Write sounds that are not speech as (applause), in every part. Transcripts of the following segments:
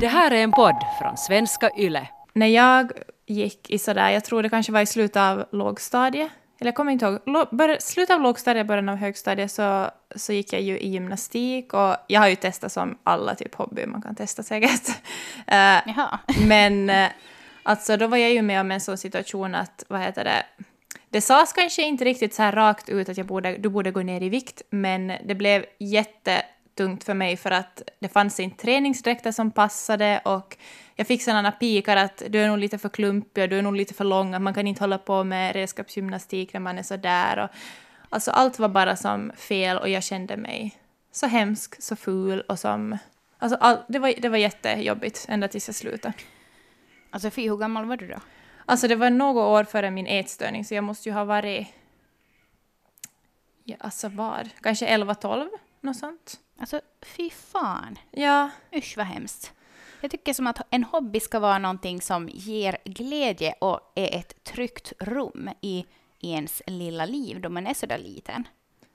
Det här är en podd från svenska YLE. När jag gick i sådär, jag tror det kanske var i slutet av lågstadiet, eller jag kommer inte ihåg, Lå- bör, slutet av lågstadiet, början av högstadiet så, så gick jag ju i gymnastik och jag har ju testat som alla typ hobby man kan testa säkert. (laughs) Eh, Jaha. (laughs) men eh, alltså då var jag ju med om en sån situation att, vad heter det, det sades kanske inte riktigt så här rakt ut att jag borde, du borde gå ner i vikt, men det blev jättetungt för mig för att det fanns inte träningsdräkter som passade och jag fick sådana pikar att du är nog lite för klumpig och du är nog lite för lång, att man kan inte hålla på med redskapsgymnastik när man är så där. Och, alltså allt var bara som fel och jag kände mig så hemsk, så ful och som... Alltså all, det, var, det var jättejobbigt ända tills jag slutade. Alltså fy, hur gammal var du då? Alltså det var några år före min ätstörning så jag måste ju ha varit... Ja, alltså var? Kanske 11-12? Något sånt. Alltså fy fan. Ja, Usch vad hemskt. Jag tycker som att en hobby ska vara någonting som ger glädje och är ett tryggt rum i, ens lilla liv då man är sådär liten.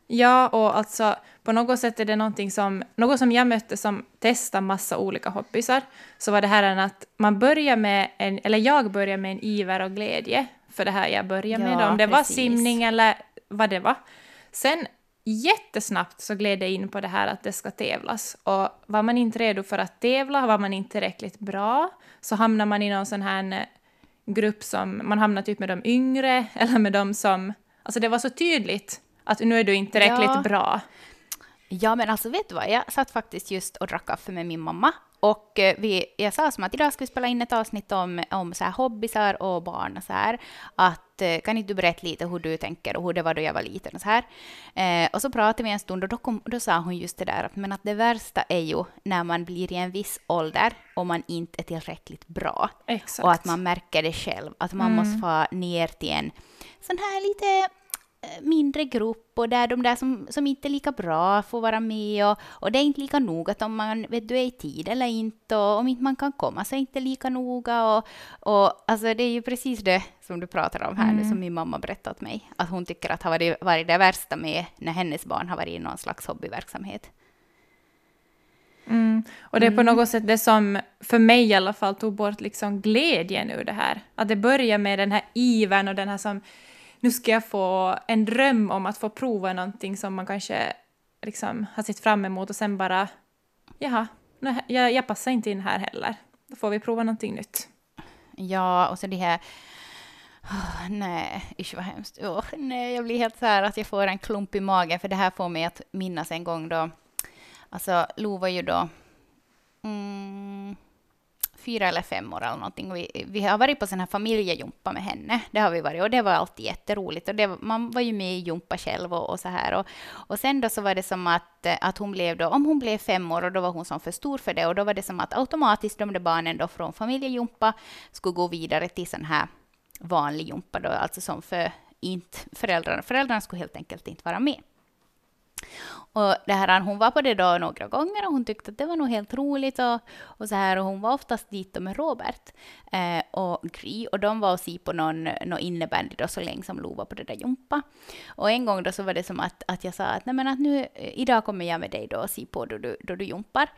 ja och alltså på något sätt är det någonting som... Något som jag mötte som testade massa olika hobbysar så var det här en att man börjar med en... Eller jag börjar med en iver och glädje för det här jag börjar med. Ja, Om det var precis. simning eller vad det var. Sen jättesnabbt så gled jag in på det här att det ska tävlas. Och var man inte redo för att tävla, var man inte tillräckligt bra, så hamnar man i någon sån här eh, grupp som, man hamnar typ med de yngre, (laughs) eller med de som, alltså det var så tydligt att nu är du inte tillräckligt Ja. bra. Ja, men alltså vet du vad? Jag satt faktiskt just och drack kaffe med min mamma och eh, vi, jag sa som att idag ska vi spela in ett avsnitt om, om så här hobbysar och barn och så här. Att eh, kan inte du berätta lite hur du tänker och hur det var då jag var liten och så här. Eh, och så pratade vi en stund och då, kom, då sa hon just det där att men att det värsta är ju när man blir i en viss ålder och man inte är tillräckligt bra. Exakt. Och att man märker det själv, att man måste få ner till en sån här lite mindre grupp och där de där som, som inte är lika bra får vara med och, och det är inte lika noga om man vet du är i tid eller inte och om inte man kan komma så är det inte lika noga och, och alltså det är ju precis det som du pratar om här nu som min mamma berättat mig att hon tycker att har varit, varit det värsta med när hennes barn har varit i någon slags hobbyverksamhet. Mm. Och det är på något sätt det som för mig i alla fall tog bort liksom glädjen ur det här. Att det börjar med den här ivern och den här som nu ska jag få en dröm om att få prova någonting som man kanske liksom har sett fram emot och sen bara jaha, nej, jag, jag passar inte in här heller. Då får vi prova någonting nytt. Ja, och så det här... Oh, nej, usch vad hemskt. Oh, nej, jag blir helt så här att jag får en klump i magen, för det här får mig att minnas en gång då... Alltså, Lo var ju då mm, fyra eller fem år eller någonting. Och vi, vi har varit på sån här familjejumpa med henne. Det har vi varit och det var alltid jätteroligt. Och det, man var ju med i jumpa själv och, och så här. Och, och sen då så var det som att, att hon blev då, om hon blev fem år och då var hon som för stor för det. Och då var det som att automatiskt de där barnen då från familjejumpa skulle gå vidare till sån här vanlig jumpa då, alltså som för inte föräldrarna. Föräldrarna skulle helt enkelt inte vara med. Och det här, hon var på det då några gånger och hon tyckte att det var nog helt roligt och, och så här och hon var oftast dit med Robert eh, och Gry och de var och si på någon, någon innebandy då så länge som Lo var på det där jumpa. Och en gång då så var det som att, att jag sa att nej men att nu eh, idag kommer jag med dig då och si på då du, då du jumpar.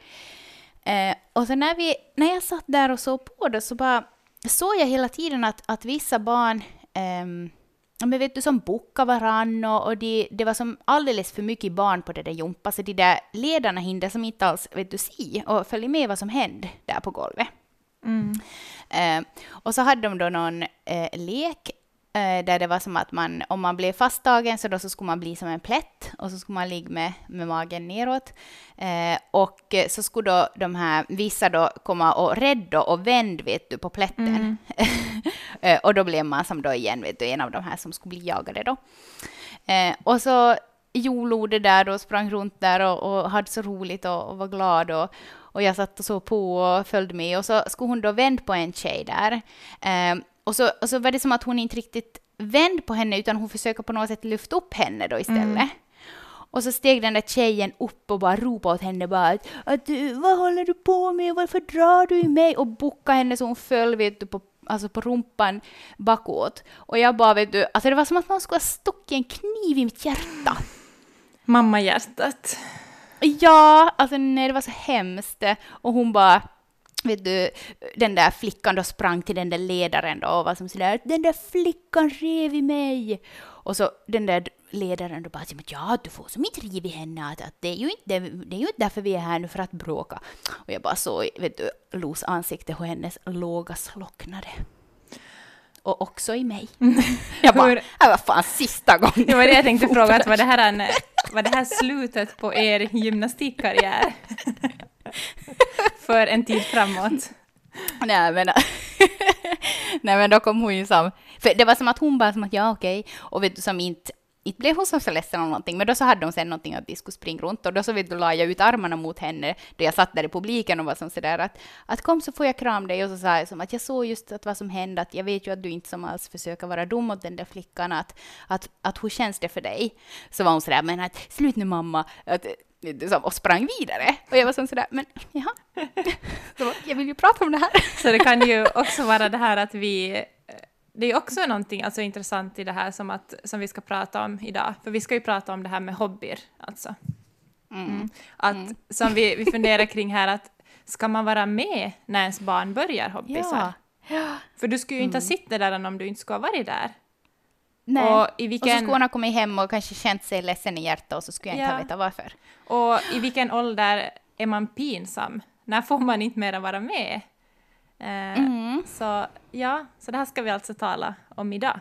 Eh, och så när, vi, när jag satt där och såg på det så bara såg jag hela tiden att, att vissa barn eh, men vet du, som bockade varann och, och det, det var som alldeles för mycket barn på det där jumpa, så de där ledarna hindrade som inte alls vet du, si och följde med vad som hände där på golvet. Eh, och så hade de då någon eh, lek där det var som att man, om man blev fasttagen så då så skulle man bli som en plätt och så skulle man ligga med, med magen neråt. Eh, och eh, så skulle då de här vissa då komma och rädda och vända vet du på plätten. (laughs) Eh, och då blev man som då igen vet du, en av de här som skulle bli jagade då. Eh, och så Jolo det där och sprang runt där och, och hade så roligt och, och var glad och, och jag satt och såg på och följde med och så skulle hon då vända på en tjej där. Eh, och, så, och så var det som att hon inte riktigt vände på henne utan hon försöker på något sätt lyfta upp henne då istället. Och så steg den där tjejen upp och bara ropade åt henne bara att, att "Du, vad håller du på med, varför drar du i mig? Och bockade henne så hon föll vet du, på, alltså på rumpan bakåt. Och jag bara vet du, alltså det var som att man skulle ha stuckit en kniv i mitt hjärta. Mammahjärtat. Ja, alltså nej det var så hemskt. Och hon bara vet du, den där flickan då sprang till den där ledaren då och var som sådär den där flickan rev i mig. Och så den där ledaren då bara ja, du får som inte riv i henne, att, att det, är ju inte, det är ju inte därför vi är här nu för att bråka. Och jag bara såg, vet du, Los ansikte hur hennes låga slocknade. Och också i mig. (laughs) Jag bara, det var fan sista gången. Det var det jag tänkte fråga, att var det här, en, var det här slutet på er gymnastikkarriär? (laughs) (laughs) för en tid framåt? Nej men, (laughs) nej men då kom hon ju som, för det var som att hon bara som att ja okej, okay. och vet du som inte inte blev hon så ledsen av någonting, men då så hade hon sen någonting att de skulle springa runt och då så vet du, la jag ut armarna mot henne då jag satt där i publiken och var som sådär att, att kom så får jag kram dig och så sa jag som att jag såg just att vad som hände, att jag vet ju att du inte som alls försöker vara dum mot den där flickan, att, att, att hur känns det för dig? Så var hon sådär, men att slut nu mamma, att, och sprang vidare. Och jag var som sådär, men jaha, så, jag vill ju prata om det här. Så det kan ju också vara det här att vi det är också någonting alltså, intressant i det här som, att, som vi ska prata om idag. För vi ska ju prata om det här med hobbyer, alltså. Mm. Mm. Att, mm. Som vi, vi funderar kring här, att ska man vara med när ens barn börjar hobbysar? Ja. För du skulle ju inte ha mm. suttit där om du inte skulle ha varit där. Nej, och, i vilken... och så skulle hon ha kommit hem och kanske känt sig ledsen i hjärtat och så skulle jag inte ja. ha vetat varför. Och i vilken ålder är man pinsam? När får man inte mera vara med? Eh, mm. Så ja, så det här ska vi alltså tala om idag.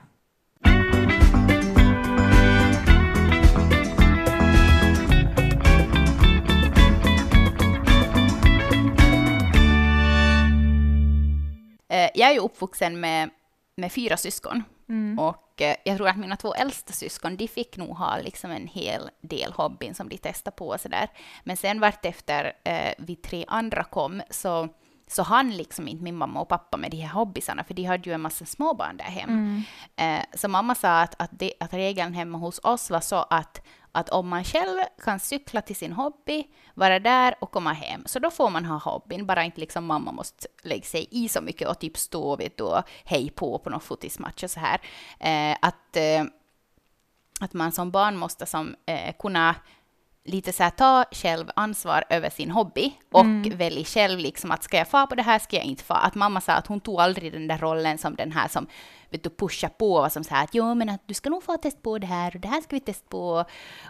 Eh, jag är ju uppvuxen med, med fyra syskon. Mm. Och eh, jag tror att mina två äldsta syskon, de fick nog ha liksom en hel del hobbyn som de testade på och sådär. Men sen vart efter eh, vi tre andra kom så så han liksom inte min mamma och pappa med de här hobbysarna, för de hade ju en massa småbarn där hemma. Mm. Eh, så mamma sa att, att, det, att regeln hemma hos oss var så att, att om man själv kan cykla till sin hobby, vara där och komma hem, så då får man ha hobbyn, bara inte liksom mamma måste lägga sig i så mycket och typ stå vet du, och hej på på någon fotismatch och så här. Eh, att, eh, att man som barn måste som, eh, kunna lite så här, ta själv ansvar över sin hobby och mm. välja själv liksom att ska jag få på det här, ska jag inte få. Att mamma sa att hon tog aldrig den där rollen som den här som vet du, pushar på och som säger att jo men att du ska nog få testa på det här och det här ska vi testa på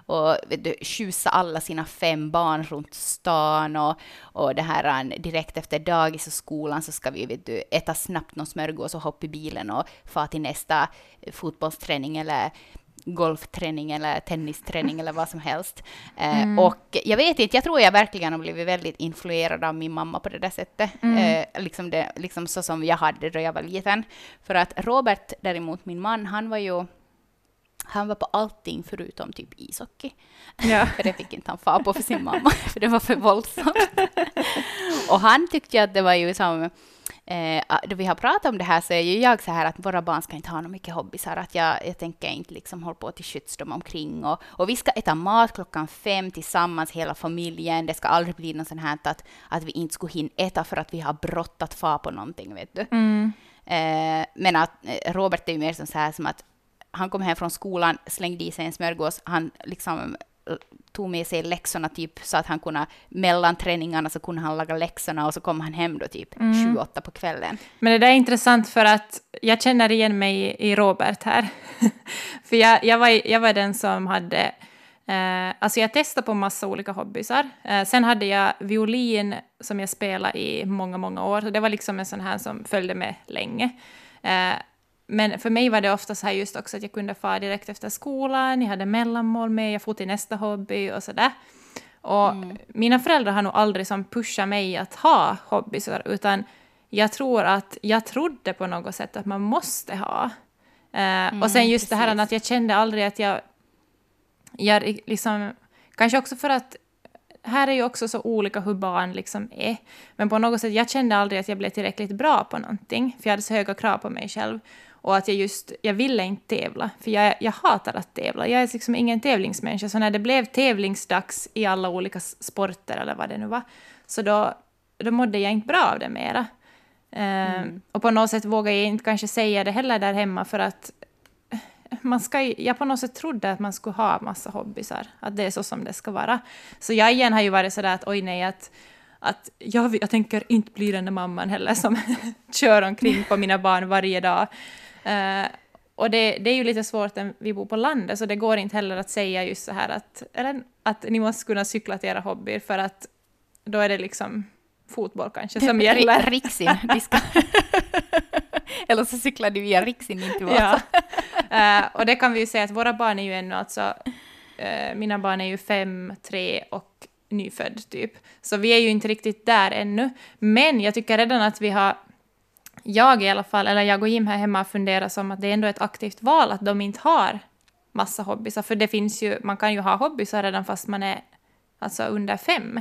och vet du, tjusa alla sina fem barn runt stan och, och det här direkt efter dagis och skolan så ska vi vet du, äta snabbt någon smörgås och hoppa i bilen och få till nästa fotbollsträning eller golfträning eller tennisträning eller vad som helst. Eh, mm. Och jag vet inte, jag tror jag verkligen har blivit väldigt influerad av min mamma på det där sättet. Mm. Eh, liksom, det, liksom så som jag hade då jag var liten. För att Robert däremot, min man, han var ju han var på allting förutom typ ishockey. Ja. (laughs) för det fick inte han fara på för sin mamma, (laughs) för det var för våldsamt. (laughs) och han tyckte att det var ju som då vi har pratat om det här så är ju jag så här att våra barn ska inte ha något mycket hobbysar, att jag, jag tänker inte liksom hålla på till skjuts dem omkring och, och vi ska äta mat klockan fem tillsammans, hela familjen. Det ska aldrig bli något sånt här att, att vi inte skulle hinna äta för att vi har brått att fara på någonting, vet du. Mm. Eh, men att eh, Robert är ju mer som så här som att han kom hem från skolan, slängde i sig en smörgås, han liksom tog med sig läxorna typ så att han kunde mellan träningarna så kunde han laga läxorna och så kom han hem då typ mm. 28 på kvällen. Men det där är intressant för att jag känner igen mig i Robert här. (laughs) för jag, jag, var, jag var den som hade Eh, alltså jag testade på massa olika hobbysar. Eh, sen hade jag violin som jag spelade i många, många år. Så det var liksom en sån här som följde med länge. Eh, men för mig var det ofta så här just också att jag kunde fara direkt efter skolan, jag hade mellanmål med, jag får till nästa hobby och sådär. Och mm. mina föräldrar har nog aldrig som pushat mig att ha hobbys, utan jag tror att jag trodde på något sätt att man måste ha. Uh, mm, och sen just precis. det här att jag kände aldrig att jag, jag liksom, kanske också för att här är ju också så olika hur barn liksom är. Men på något sätt, jag kände aldrig att jag blev tillräckligt bra på någonting, för jag hade så höga krav på mig själv. Och att jag just, jag ville inte tävla, för jag, jag hatar att tävla. Jag är liksom ingen tävlingsmänniska, så när det blev tävlingsdags i alla olika sporter eller vad det nu var, så då, då mådde jag inte bra av det mera. Ehm, mm. och på något sätt vågar jag inte kanske säga det heller där hemma, för att man ska, jag på något sätt trodde att man skulle ha massa hobbysar, att det är så som det ska vara. Så jag igen har ju varit sådär att oj nej, att att jag, jag tänker inte bli den där mamman heller som (laughs) kör omkring på mina barn varje dag. Uh, och det, det, är ju lite svårt när vi bor på landet, så det går inte heller att säga just så här att, eller, att ni måste kunna cykla till era hobbyer, för att då är det liksom fotboll kanske som (laughs) gäller. Riksin, ska... (laughs) Eller så cyklar du via Riksin in till Vasa. Ja. Uh, och det kan vi ju säga att våra barn är ju ännu alltså, uh, mina barn är ju fem, tre och nyfödd typ. Så vi är ju inte riktigt där ännu. Men jag tycker redan att vi har jag i alla fall, eller jag och Jim här hemma funderar som att det är ändå ett aktivt val att de inte har massa hobbysar. För det finns ju, man kan ju ha hobbysar redan fast man är alltså under fem.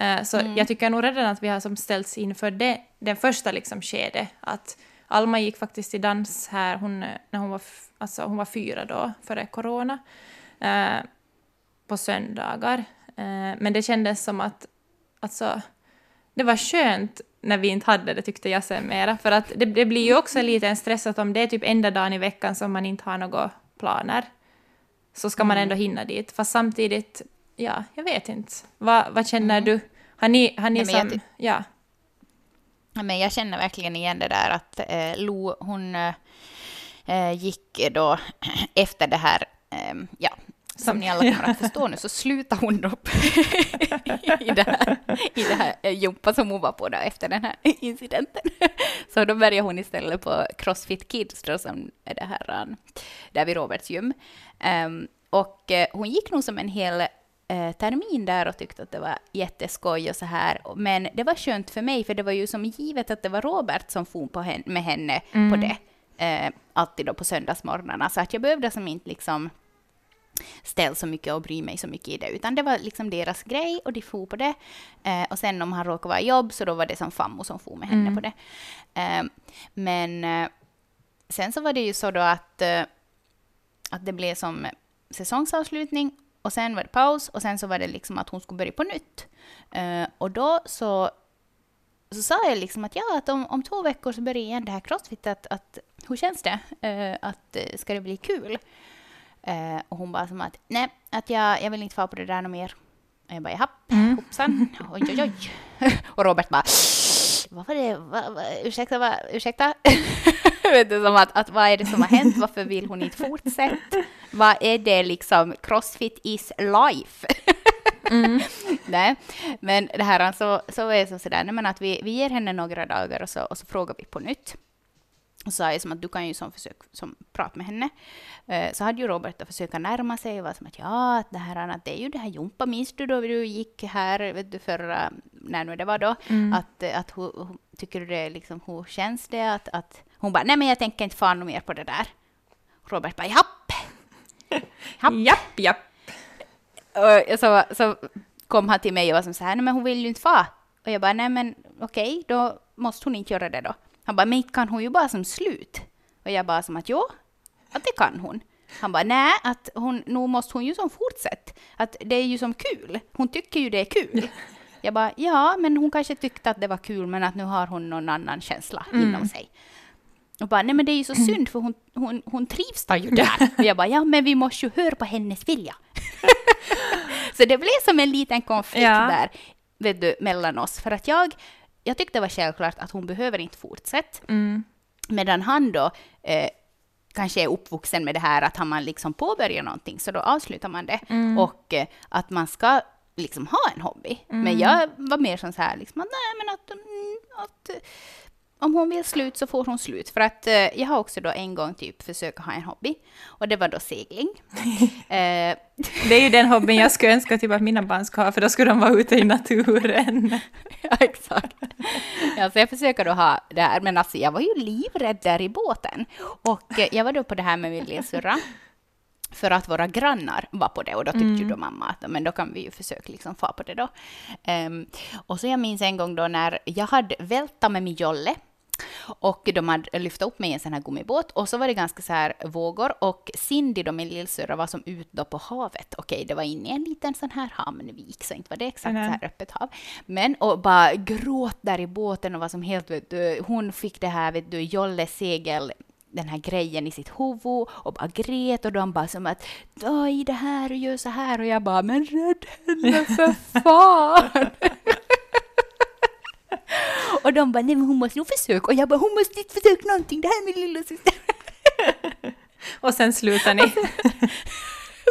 Uh, så mm. jag tycker nog redan att vi har som ställts inför det, den första liksom skedet. Att Alma gick faktiskt till dans här hon, när hon var, alltså hon var fyra då, före corona, uh, på söndagar. Uh, men det kändes som att alltså, det var skönt när vi inte hade det, tyckte jag sen mera. För att det, det, blir ju också lite en stress att om det är typ enda dagen i veckan som man inte har några planer, så ska man mm. ändå hinna dit. Fast samtidigt, ja, jag vet inte. Va, vad känner mm. du? Har ni, har ni Nej, som... Ja. Men jag känner verkligen igen det där att eh, Lo, hon eh, gick då (clears throat) efter det här, eh, ja, som ni alla kommer att förstå nu, så slutar hon upp (laughs) i det här, i det här eh, jumpa som hon var på då efter den här (laughs) incidenten. Så då började hon istället på Crossfit Kids, då, som är det här, um, där vid Roberts gym. Um, och uh, hon gick nog som en hel termin där och tyckte att det var jätteskoj och så här. Men det var skönt för mig, för det var ju som givet att det var Robert som for på henne, med henne mm. på det. Uh, alltid då på söndagsmorgnarna, så att jag behövde som inte liksom ställ så mycket och bry mig så mycket i det, utan det var liksom deras grej och de for på det. Eh, och sen om han råkade vara i jobb så då var det som fammo som for med henne mm. på det. Eh, men eh, sen så var det ju så då att, eh, att det blev som säsongsavslutning och sen var det paus och sen så var det liksom att hon skulle börja på nytt. Eh, och då så så sa jag liksom att ja, att om, om två veckor så börjar igen det här crossfit, att, att hur känns det? Uh, att, ska det bli kul? Eh, och hon bara som att nej, att jag, jag vill inte vara på det där något mer. Och jag bara japp, mm. hoppsan, (laughs) oj oj oj. (laughs) och Robert bara vad var det, va, va, ursäkta, va, ursäkta? (laughs) Vet du, som att, att vad är det som har hänt, varför vill hon inte fortsätta? Vad är det liksom, crossfit is life? mm. Nej, men det här alltså, så är det sådär, nej, men att vi, vi ger henne några dagar och så, och så frågar vi på nytt. Och sa jag som att du kan ju som försök som prata med henne. Uh, så hade ju Robert att försöka närma sig och var som att ja, att det här att det är ju det här Jompa, minns du då du gick här vet du, förra, när nu det var då, mm. att, att hur, tycker du det liksom, hur känns det att, att hon bara nej men jag tänker inte fara mer på det där. Robert bara japp. japp. (laughs) japp, japp. Och så, så kom han till mig och var som så här, nej men hon vill ju inte fara. Och jag bara nej men okej, okay, då måste hon inte göra det då. Han bara, men kan hon ju bara som slut? Och jag bara som att jo, att det kan hon. Han bara, nej, att hon, nog måste hon ju som fortsätta. Att det är ju som kul. Hon tycker ju det är kul. (laughs) Jag bara, ja, men hon kanske tyckte att det var kul, men att nu har hon någon annan känsla mm. inom sig. Och bara, nej men det är ju så synd, för hon, hon, hon trivs ju där. Och jag bara, ja men vi måste ju höra på hennes vilja. (laughs) så det blev som en liten konflikt ja. där, vet du, mellan oss. För att jag jag tyckte det var självklart att hon behöver inte fortsätta. Mm. Medan han då eh, kanske är uppvuxen med det här att har man liksom påbörjar någonting så då avslutar man det. Mm. Och eh, att man ska liksom ha en hobby. Mm. Men jag var mer som så här, liksom, nej men att, mm, att om hon vill slut så får hon slut. För att eh, jag har också då en gång typ försökt ha en hobby och det var då segling. (laughs) eh. Det är ju den hobbyn jag skulle önska typ att mina barn ska ha för då skulle de vara ute i naturen. ja, exakt. Ja, så jag försöker då ha det här, men alltså jag var ju livrädd där i båten. Och eh, jag var då på det här med min lillsyrra för att våra grannar var på det och då tyckte mm. ju då mamma att men då kan vi ju försöka liksom få på det då. Um, och så jag minns en gång då när jag hade vältat med min jolle och de hade lyft upp mig i en sån här gummibåt och så var det ganska så här vågor och Cindy, då min lillsyrra, var som ute då på havet. Okej, det var inne i en liten sån här hamnvik, så inte var det exakt mm. så här öppet hav. Men och bara gråt där i båten och var som helt, vet du, hon fick det här, vet du, jolle segel den här grejen i sitt huvud och bara grät och de bara som att ta i det här och gör så här och jag bara men rädd henne för (laughs) fan! (laughs) och de bara, nej men hon måste nog försöka. Och jag bara, hon måste inte försöka någonting, det här är min lilla syster. (laughs) Och sen slutar ni. (laughs)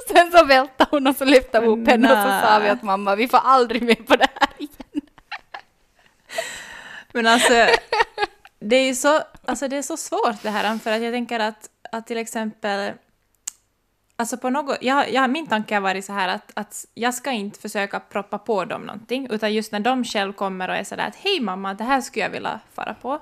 Sen så välte hon och så lyfte vi upp henne och så sa vi att mamma, vi får aldrig med på det här igen. Men alltså, det är ju så, alltså det är så svårt det här, för att jag tänker att, att till exempel Alltså på något, jag, jag, min tanke har varit så här att, att jag ska inte försöka proppa på dem någonting, utan just när de själv kommer och är sådär att hej mamma, det här skulle jag vilja fara på,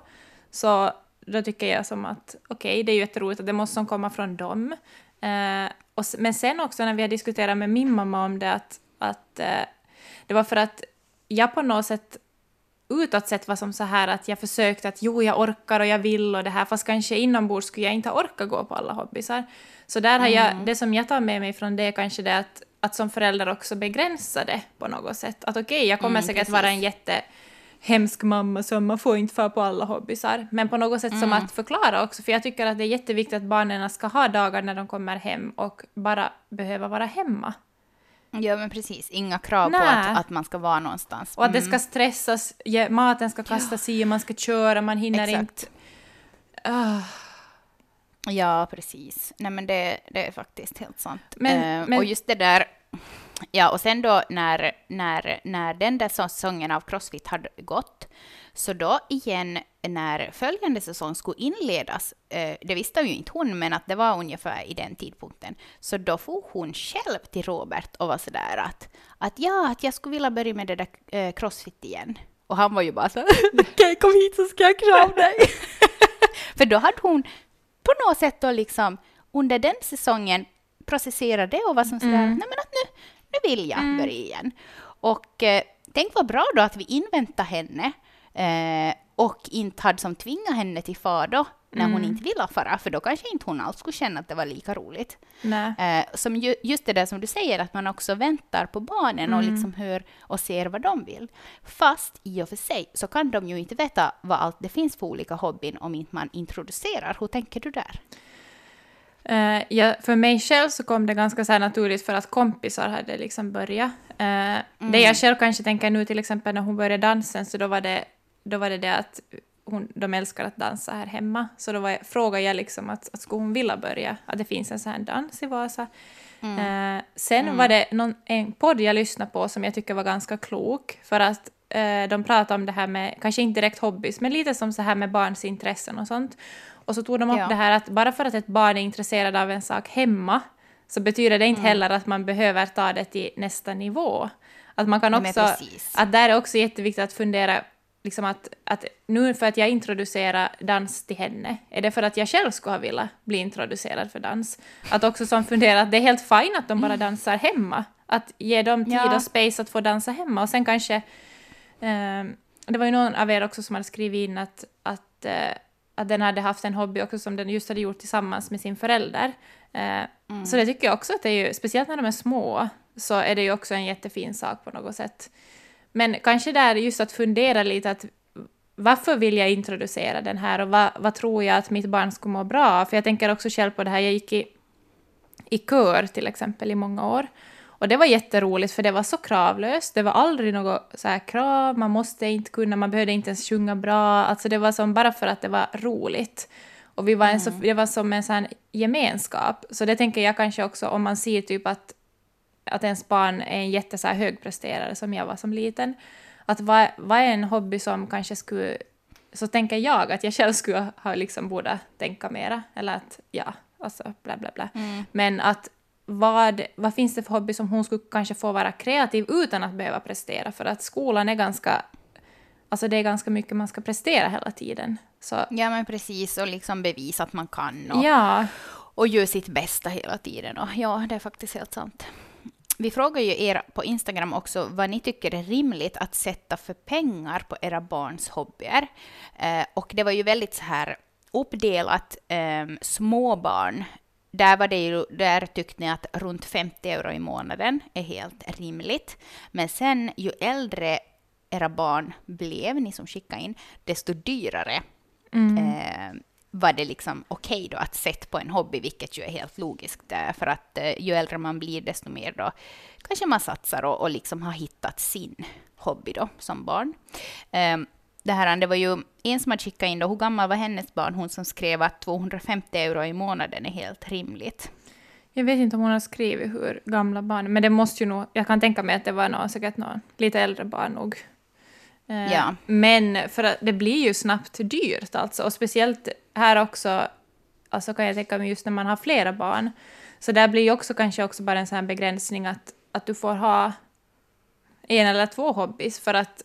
så då tycker jag som att okej, det är ju jätteroligt att det måste som komma från dem. Eh, och, men sen också när vi har diskuterat med min mamma om det, att, att eh, det var för att jag på något sätt utåt sett var som så här att jag försökte att jo, jag orkar och jag vill och det här, fast kanske inombords skulle jag inte ha orkat gå på alla hobbysar. Så där har jag, det som jag tar med mig från det är kanske det att, att som förälder också begränsa det på något sätt. Att okej, jag kommer Mm, säkert precis. vara en jätte hemsk mamma som man får inte få på alla hobbysar. Men på något sätt som att förklara också, för jag tycker att det är jätteviktigt att barnen ska ha dagar när de kommer hem och bara behöva vara hemma. Ja men precis, inga krav på Nej. att, att man ska vara någonstans. Och att det ska stressas, ja, maten ska kastas i, man ska köra, man hinner Exakt. inte... Ah, Ja, precis. Nej, men det, det är faktiskt helt sant. Men- Eh, men- Och just det där... Ja, och sen då när, när, när den där säsongen av Crossfit hade gått, så då igen när följande säsong skulle inledas, eh, det visste ju inte hon, men att det var ungefär i den tidpunkten, så då får hon själv till Robert och var sådär att, att ja, att jag skulle vilja börja med det där eh, Crossfit igen. Och han var ju bara så (laughs) okej, kom hit så ska jag krama dig. (laughs) För då hade hon på något sätt då liksom under den säsongen processerat det och var som sådär, nej men att nu, nu vill jag börja igen. Och eh, tänk vad bra då att vi inväntade henne eh, och inte hade som tvingat henne till far då när hon inte ville fara, för då kanske inte hon alls skulle känna att det var lika roligt. Eh, som ju, just det där som du säger, att man också väntar på barnen och liksom hör och ser vad de vill. Fast i och för sig så kan de ju inte veta vad allt det finns för olika hobbyn om inte man introducerar. Hur tänker du där? Eh, ja, för mig själv så kom det ganska så naturligt för att kompisar hade liksom börjat. Eh, Det jag själv kanske tänker nu till exempel när hon började dansen så då var det, då var det det att hon, de älskar att dansa här hemma. Så då var jag, frågade jag liksom att, att skulle hon vilja börja, att det finns en sån här dans i Vasa. Eh, sen var det någon, en podd jag lyssnade på som jag tycker var ganska klok, för att eh, de pratade om det här med, kanske inte direkt hobbys, men lite som så här med barns intressen och sånt. Och så tog de upp Ja. det här att bara för att ett barn är intresserad av en sak hemma, så betyder det inte heller att man behöver ta det till nästa nivå. Att man kan också, att där är också jätteviktigt att fundera liksom att, att nu för att jag introducerar dans till henne, är det för att jag själv skulle ha velat bli introducerad för dans? Att också som fundera att det är helt fint att de bara dansar hemma. Att ge dem tid Ja. och space att få dansa hemma. Och sen kanske... ehm, det var ju någon av er också som hade skrivit in att, att, eh, att den hade haft en hobby också som den just hade gjort tillsammans med sin förälder. Eh, Så det tycker jag också att det är ju, speciellt när de är små, så är det ju också en jättefin sak på något sätt. Men kanske där just att fundera lite att varför vill jag introducera den här och vad, vad tror jag att mitt barn skulle må bra av? För jag tänker också själv på det här, jag gick i, i kör till exempel i många år. Och det var jätteroligt för det var så kravlöst. Det var aldrig något så här krav, man måste inte kunna, man behövde inte ens sjunga bra. Alltså det var som bara för att det var roligt. Och vi var en så, det var som en sån gemenskap. Så det tänker jag kanske också om man ser typ att, att ens barn är en jätte så här högpresterare som jag var som liten. Att vad, vad är en hobby som kanske skulle... Så tänker jag att jag själv skulle ha liksom borde tänka mera. Eller att, ja, alltså bla bla bla. Men att vad, vad finns det för hobby som hon skulle kanske få vara kreativ utan att behöva prestera? För att skolan är ganska... Alltså det är ganska mycket man ska prestera hela tiden. Så Ja, men precis, och liksom bevisa att man kan och, ja, och gör sitt bästa hela tiden. Och ja, det är faktiskt helt sant. Vi frågar ju er på Instagram också vad ni tycker är rimligt att sätta för pengar på era barns hobbyer. Eh, och det var ju väldigt så här uppdelat. Eh, småbarn, där, var det ju, där tyckte ni att runt 50 euro i månaden är helt rimligt. Men sen ju äldre era barn blev, ni som skickade in, desto dyrare eh, var det liksom okej då att sätta på en hobby, vilket ju är helt logiskt, eh, för att eh, ju äldre man blir, desto mer då kanske man satsar och, och liksom har hittat sin hobby då som barn. Eh, det här, det var ju en som hade skickat in då, hur gammal var hennes barn? Hon som skrev att 250 euro i månaden är helt rimligt. Jag vet inte om hon har skrivit hur gamla barn men det måste ju nog, jag kan tänka mig att det var någon, säkert någon lite äldre barn nog. Eh, Ja. Men för att det blir ju snabbt dyrt alltså, och speciellt här också, alltså kan jag tänka mig just när man har flera barn, så där blir ju också kanske också bara en sån här begränsning att, att du får ha en eller två hobbys för att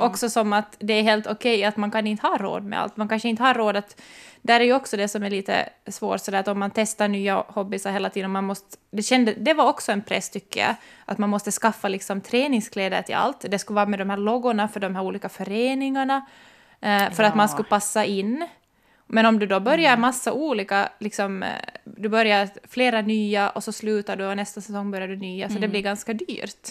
också som att det är helt okej att man kan inte ha råd med allt. Man kanske inte har råd att... Där är ju också det som är lite svårt, så att om man testar nya hobbysar hela tiden, man måste... Det, kände, det var också en press tycker jag, att man måste skaffa liksom träningskläder till allt. Det skulle vara med de här loggorna för de här olika föreningarna, eh, för att man Ja. skulle passa in. Men om du då börjar massa olika, liksom, eh, du börjar flera nya och så slutar du och nästa säsong börjar du nya, så det blir ganska dyrt.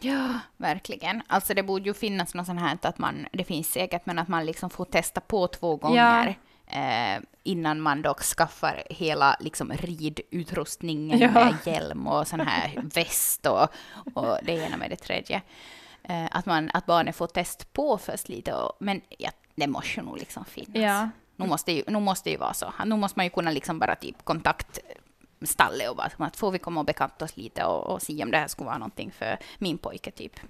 Ja, verkligen. Alltså det borde ju finnas något sånt här att man, det finns säkert, men att man liksom får testa på två gånger. Eh, innan man dock skaffar hela liksom, ridutrustningen Ja. med hjälm och sån här (laughs) väst och, och det ena med det tredje. Eh, att, man, att barnen får test på först lite, och, men ja, det måste ju nog liksom finnas. Ja. Nu måste, ju, nu måste ju vara så. Nu måste man ju kunna liksom bara typ kontakt stallet och bara att får vi komma och bekanta oss lite och, och se om det här skulle vara någonting för min pojke typ.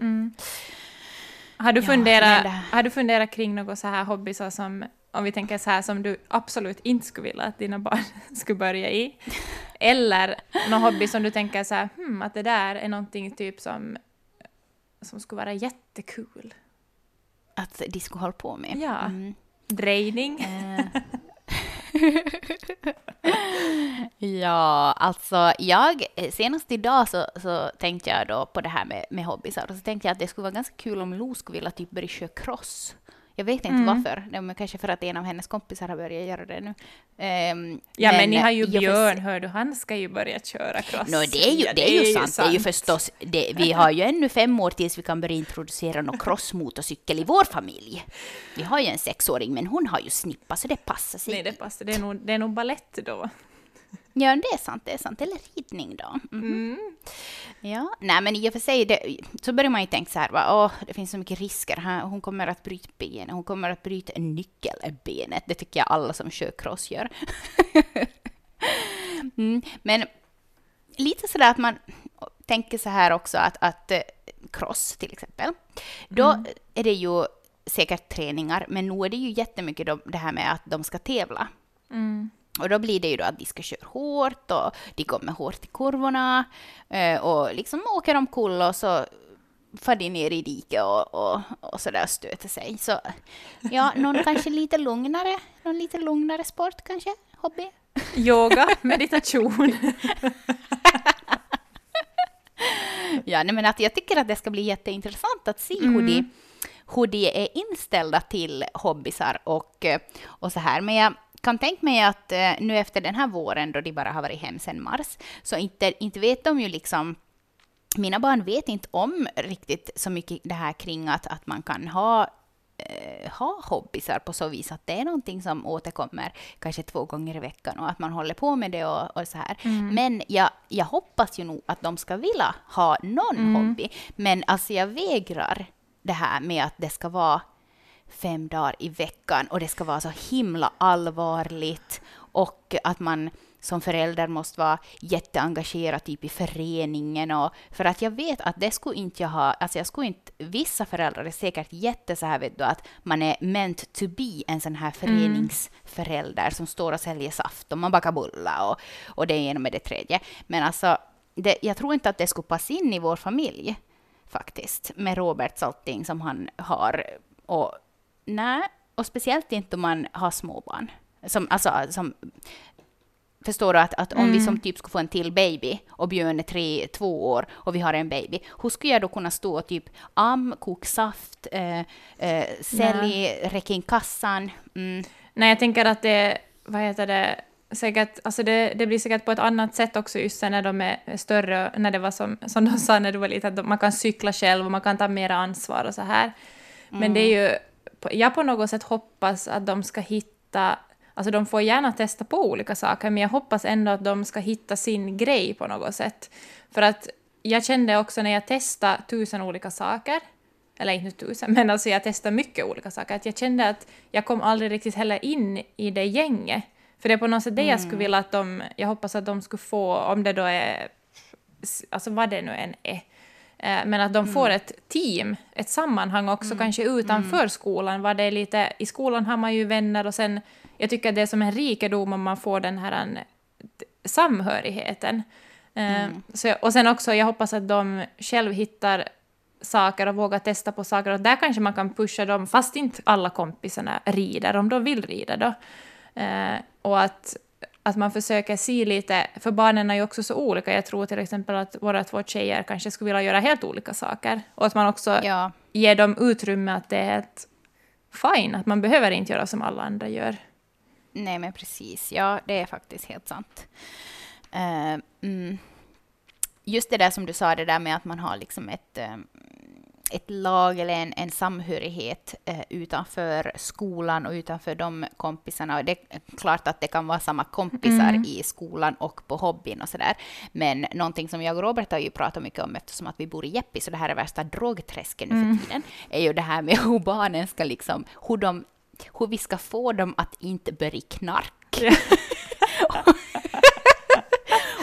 Har du, Ja, funderat, det- har du funderat kring något så här hobbysar som, om vi tänker så här, som du absolut inte skulle vilja att dina barn (laughs) skulle börja i? Eller någon hobby som du tänker så här, hmm, att det där är någonting typ som, som skulle vara jättekul? Att de skulle hålla på med. Ja. Mm. Drejning? Eh. (laughs) ja, alltså jag, senast idag så, så tänkte jag då på det här med, med hobbysar och så tänkte jag att det skulle vara ganska kul om Lo skulle vilja typ börja köra cross. Jag vet inte Mm. varför, det är kanske för att en av hennes kompisar har börjat göra det nu. Ehm, Ja, men, ni har ju för Björn, sig- hör du, han ska ju börja köra cross. Nå, det är ju, Ja, det är ju sant. Det är ju förstås, det, vi har ju ännu fem år tills vi kan börja introducera någon crossmotorcykel i vår familj. Vi har ju en sexåring, men hon har ju snippa så det passar sig. Nej, det passar. Det är nog, det är nog ballett då. Ja, det är sant, det är sant. Eller ridning då. Mhm. Ja, nej men i och för sig, det, så börjar man ju tänka så här, va, åh, det finns så mycket risker. Hon kommer att bryta benet, hon kommer att bryta nyckelbenet. Det tycker jag alla som kör cross gör. (laughs) mm, men lite sådär att man tänker så här också att, att eh, cross till exempel, då är det ju säkert träningar, men nu är det ju jättemycket det här med att de ska tävla. Och då blir det ju då att de ska köra hårt och de kommer hårt i kurvorna eh, och liksom åker omkull och så far de ner i diket och, och, och så där stöter sig. Så ja, någon (laughs) kanske lite lugnare, någon lite lugnare sport kanske, hobby. Yoga, (laughs) meditation. (laughs) Ja, nej, men att jag tycker att det ska bli jätteintressant att se hur, de, hur de är inställda till hobbysar och, och så här. Men jag kan tänka mig att eh, nu efter den här våren då de bara har varit hem sedan mars, så inte, inte vet de ju liksom mina barn vet inte om riktigt så mycket det här kring att, att man kan ha eh, ha hobbysar på så vis att det är någonting som återkommer kanske två gånger i veckan och att man håller på med det och, och så här. Men jag, jag hoppas ju nog att de ska vilja ha någon hobby. Men alltså jag vägrar det här med att det ska vara fem dagar i veckan och det ska vara så himla allvarligt och att man som förälder måste vara jätteengagerad typ i föreningen och för att jag vet att det skulle inte jag ha, alltså jag skulle inte, vissa föräldrar är säkert jätte så här vet du att man är meant to be en sån här föreningsförälder som står och säljer saft och man bakar bullar och, och det ena med det tredje. Men alltså, det, jag tror inte att det skulle passa in i vår familj faktiskt, med Roberts allting som han har. Och nej, och speciellt inte om man har småbarn. Som, alltså, som, förstår du att, att om vi som typ skulle få en till baby och Björn är tre, två år och vi har en baby, hur skulle jag då kunna stå och typ am, koka saft, eh, eh, sälj, räcka in kassan? Mm. Nej, jag tänker att det, vad heter det, säkert, alltså det, det blir säkert på ett annat sätt också just sen när de är större, när det var som, som de sa när du var liten, att man kan cykla själv och man kan ta mer ansvar och så här. Men det är ju, på- jag på något sätt hoppas att de ska hitta, alltså de får gärna testa på olika saker, men jag hoppas ändå att de ska hitta sin grej på något sätt. För att jag kände också när jag testade tusen olika saker, eller inte tusen, (laughs) men alltså jag testade mycket olika saker. Att jag kände att jag kom aldrig riktigt heller in i det gänget. För det är på något sätt det jag skulle vilja att de, jag hoppas att de skulle få, om det då är, alltså vad det nu än är, men att de får ett team, ett sammanhang också, kanske utanför skolan. Vad det lite, I skolan har man ju vänner och sen, jag tycker att det är som en rikedom om man får den här en, samhörigheten. Eh, Så, och sen också, jag hoppas att de själv hittar saker och vågar testa på saker. Och där kanske man kan pusha dem, fast inte alla kompisarna rider, om de vill rida då. Eh, och att, att man försöker se lite, för barnen är ju också så olika. Jag tror till exempel att våra två tjejer kanske skulle vilja göra helt olika saker. Och att man också Ja. ger dem utrymme att det är helt fine, att man behöver inte göra som alla andra gör. Nej, men precis. Ja, det är faktiskt helt sant. Eh, mm. Just det där som du sa, det där med att man har liksom ett, eh, ett lag eller en, en samhörighet eh, utanför skolan och utanför de kompisarna. Och det är klart att det kan vara samma kompisar i skolan och på hobbyn och sådär. Men någonting som jag och Robert har ju pratat mycket om eftersom att vi bor i Jeppis och det här är värsta drogträsket nu för tiden, är ju det här med hur barnen ska liksom, hur de hur vi ska få dem att inte börja knark. (laughs)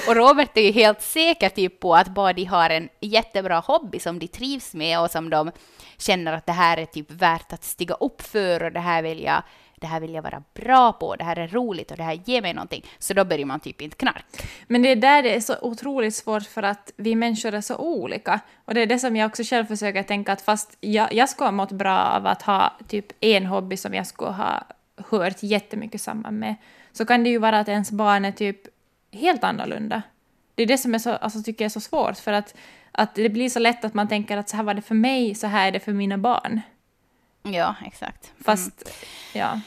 och Robert är ju helt säker typ på att bara de har en jättebra hobby som de trivs med och som de känner att det här är typ värt att stiga upp för och det här vill jag, det här vill jag vara bra på, det här är roligt och det här ger mig någonting. Så då börjar man typ inte knark. Men det är där det är så otroligt svårt för att vi människor är så olika. Och det är det som jag också själv försöker tänka att fast jag, jag skulle ha mått bra av att ha typ en hobby som jag skulle ha hört jättemycket samman med, så kan det ju vara att ens barn är typ helt annorlunda. Det är det som är så, alltså, tycker jag är så svårt, för att, att det blir så lätt att man tänker att så här var det för mig, så här är det för mina barn. Ja, exakt. Fast, ja.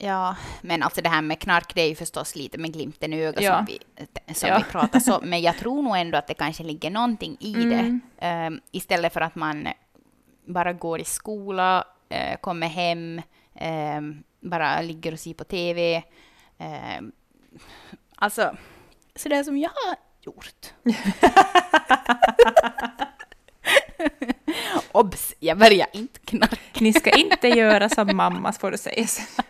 Ja, men alltså det här med knark, det är ju förstås lite med glimten i ögat Ja. som, vi, som Ja. vi pratar så, (laughs) men jag tror nog ändå att det kanske ligger någonting i Mm. det. Ehm, istället för att man bara går i skola, eh, kommer hem, ehm, bara ligger och ser på TV. Um, alltså, så det som jag har gjort. (laughs) Obs! Jag börjar inte knarka. Ni ska inte göra som mamma, får du säga sen.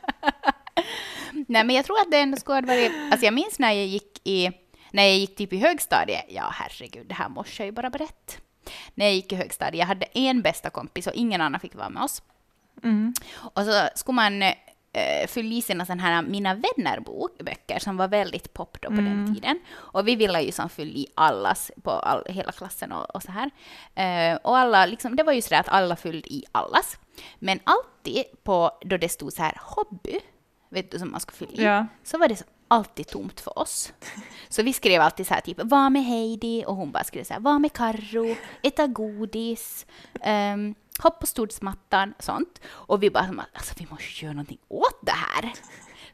(laughs) Nej, men jag tror att det ändå skulle ha varit... Alltså jag minns när jag gick i... När jag gick typ i högstadiet. Ja, herregud, det här måste jag ju bara berätta. När jag gick i högstadiet, jag hade en bästa kompis och ingen annan fick vara med oss. Mm. Och så skulle man eh, fylla i sina sån här Mina vänner-böcker som var väldigt pop då på den tiden. Och vi ville ju som fylla i allas på all, hela klassen och, och så här. Eh, och alla, liksom, det var ju så där att alla fyllde i allas. Men alltid på, då det stod så här hobby, vet du, som man skulle fylla i, Ja. så var det så alltid tomt för oss. Så vi skrev alltid så här typ, var med Heidi och hon bara skrev så här, var med Karro, äta godis, um, hopp på studsmattan, sånt. Och vi bara, alltså vi måste göra någonting åt det här.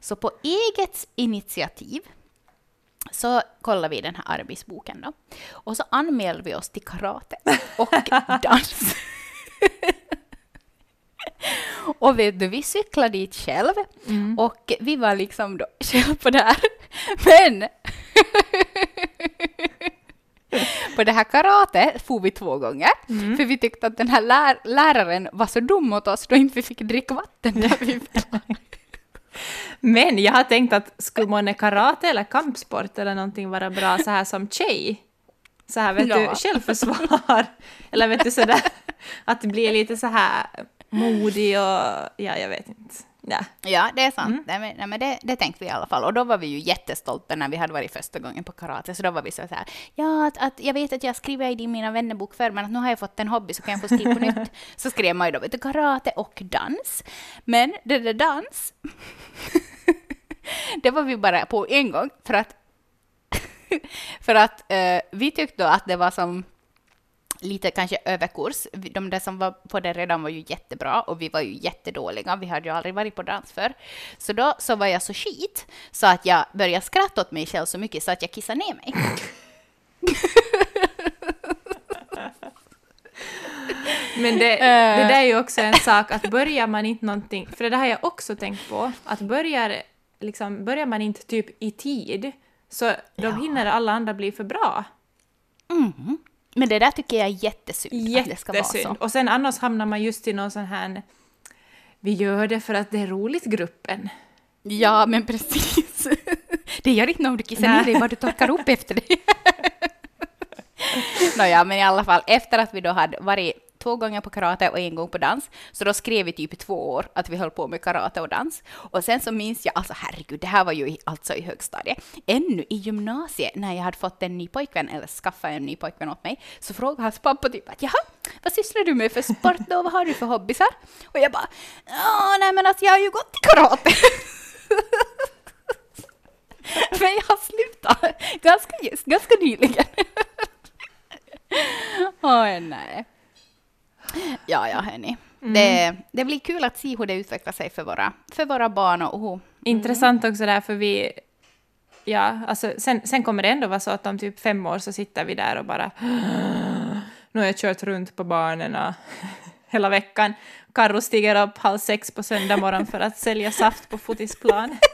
Så på eget initiativ så kollade vi den här arbetsboken då. Och så anmälde vi oss till karate och dans. (laughs) Och vet du, vi cyklade dit själv och vi var liksom då själv på det här. Men på det här karate for vi två gånger, för vi tyckte att den här lär läraren var så dum mot oss då inte vi fick dricka vatten (laughs) där vi Men jag har tänkt att skulle månne karate eller kampsport eller någonting vara bra så här som tjej? Så här vet Ja. du, självförsvar. (laughs) eller vet du sådär att det blir lite så här modig och ja, jag vet inte. Ja. Ja, det är sant. Nej, men, nej, men det, det tänkte vi i alla fall. Och då var vi ju jättestolta när vi hade varit första gången på karate. Så då var vi så här, ja, att, att jag vet att jag skriver i mina vännerbok förr, men att nu har jag fått en hobby så kan jag få skriva på nytt. (laughs) Så skrev man ju då, karate och dans. Men det där dans, (laughs) det var vi bara på en gång för att (laughs) för att eh, vi tyckte då att det var som lite kanske överkurs. De där som var på det redan var ju jättebra och vi var ju jättedåliga. Vi hade ju aldrig varit på dans för. Så då så var jag så skit så att jag började skratta åt mig själv så mycket så att jag kissade ner mig. (laughs) Men det, det där är ju också en sak att börjar man inte någonting, för det där har jag också tänkt på, att börjar, liksom, börjar man inte typ i tid så då hinner alla andra bli för bra. Mm. Men det där tycker jag är jättesynd, att det ska vara Jättesynd. Och sen annars hamnar man just i någon sån här vi gör det för att det är roligt-gruppen. Ja, men precis. (laughs) Det gör inte någon du kissar ner dig, bara du torkar upp efter dig. (laughs) Nåja, men i alla fall, efter att vi då hade varit två gånger på karate och en gång på dans, så då skrev vi typ i två år att vi höll på med karate och dans. Och sen så minns jag, alltså herregud, det här var ju i, alltså i högstadiet. Ännu i gymnasiet, när jag hade fått en ny pojkvän, eller skaffat en ny pojkvän åt mig, så frågade hans pappa typ att jaha, vad sysslar du med för sport då, vad har du för hobbysar? Och jag bara, ja, nej men alltså jag har ju gått i karate. (laughs) Men jag har slutat ganska, just, ganska nyligen. (laughs) Oj, nej. (laughs) Ja, ja, hörni. Det, det blir kul att se hur det utvecklar sig för våra, för våra barn och hur... Intressant också där för vi... Ja, alltså sen, sen kommer det ändå vara så att om typ fem år så sitter vi där och bara... Nu har jag kört runt på barnen och (laughs) hela veckan. Karro stiger upp halv sex på söndag morgon för att sälja saft på fotisplan. (laughs)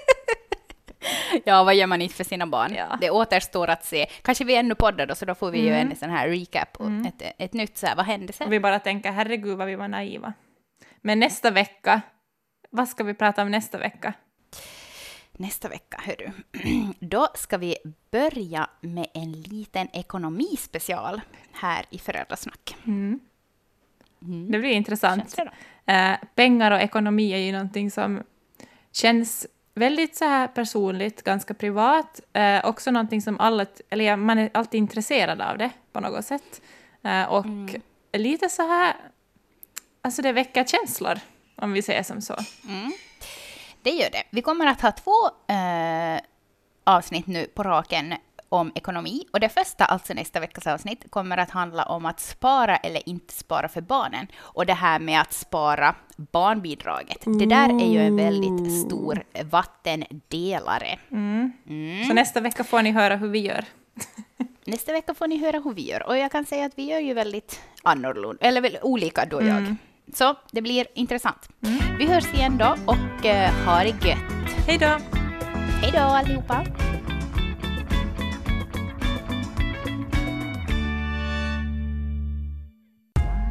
(laughs) Ja, vad gör man inte för sina barn? Ja. Det återstår att se. Kanske vi ännu poddar då, så då får vi ju en sån här recap och ett, ett nytt så här, vad hände sen? Och vi bara tänker herregud vad vi var naiva. Men nästa vecka, vad ska vi prata om nästa vecka? Nästa vecka, hörru. (clears throat) Då ska vi börja med en liten ekonomispecial här i Föräldrasnack. Det blir intressant. Det? Eh, pengar och ekonomi är ju någonting som känns väldigt så här personligt, ganska privat. Eh, också någonting som alla, eller man är alltid intresserad av det på något sätt. Eh, och lite så här, alltså det väcker känslor, om vi säger som så. Det gör det. Vi kommer att ha två eh, avsnitt nu på raken om ekonomi. Och det första, alltså nästa veckas avsnitt, kommer att handla om att spara eller inte spara för barnen. Och det här med att spara barnbidraget. Det där är ju en väldigt stor vattendelare. Mm. Så nästa vecka får ni höra hur vi gör. (laughs) Nästa vecka får ni höra hur vi gör. Och jag kan säga att vi gör ju väldigt annorlunda, eller väl olika då jag. Så det blir intressant. Vi hörs igen då och eh, ha det gött. Hej då! Hej då allihopa!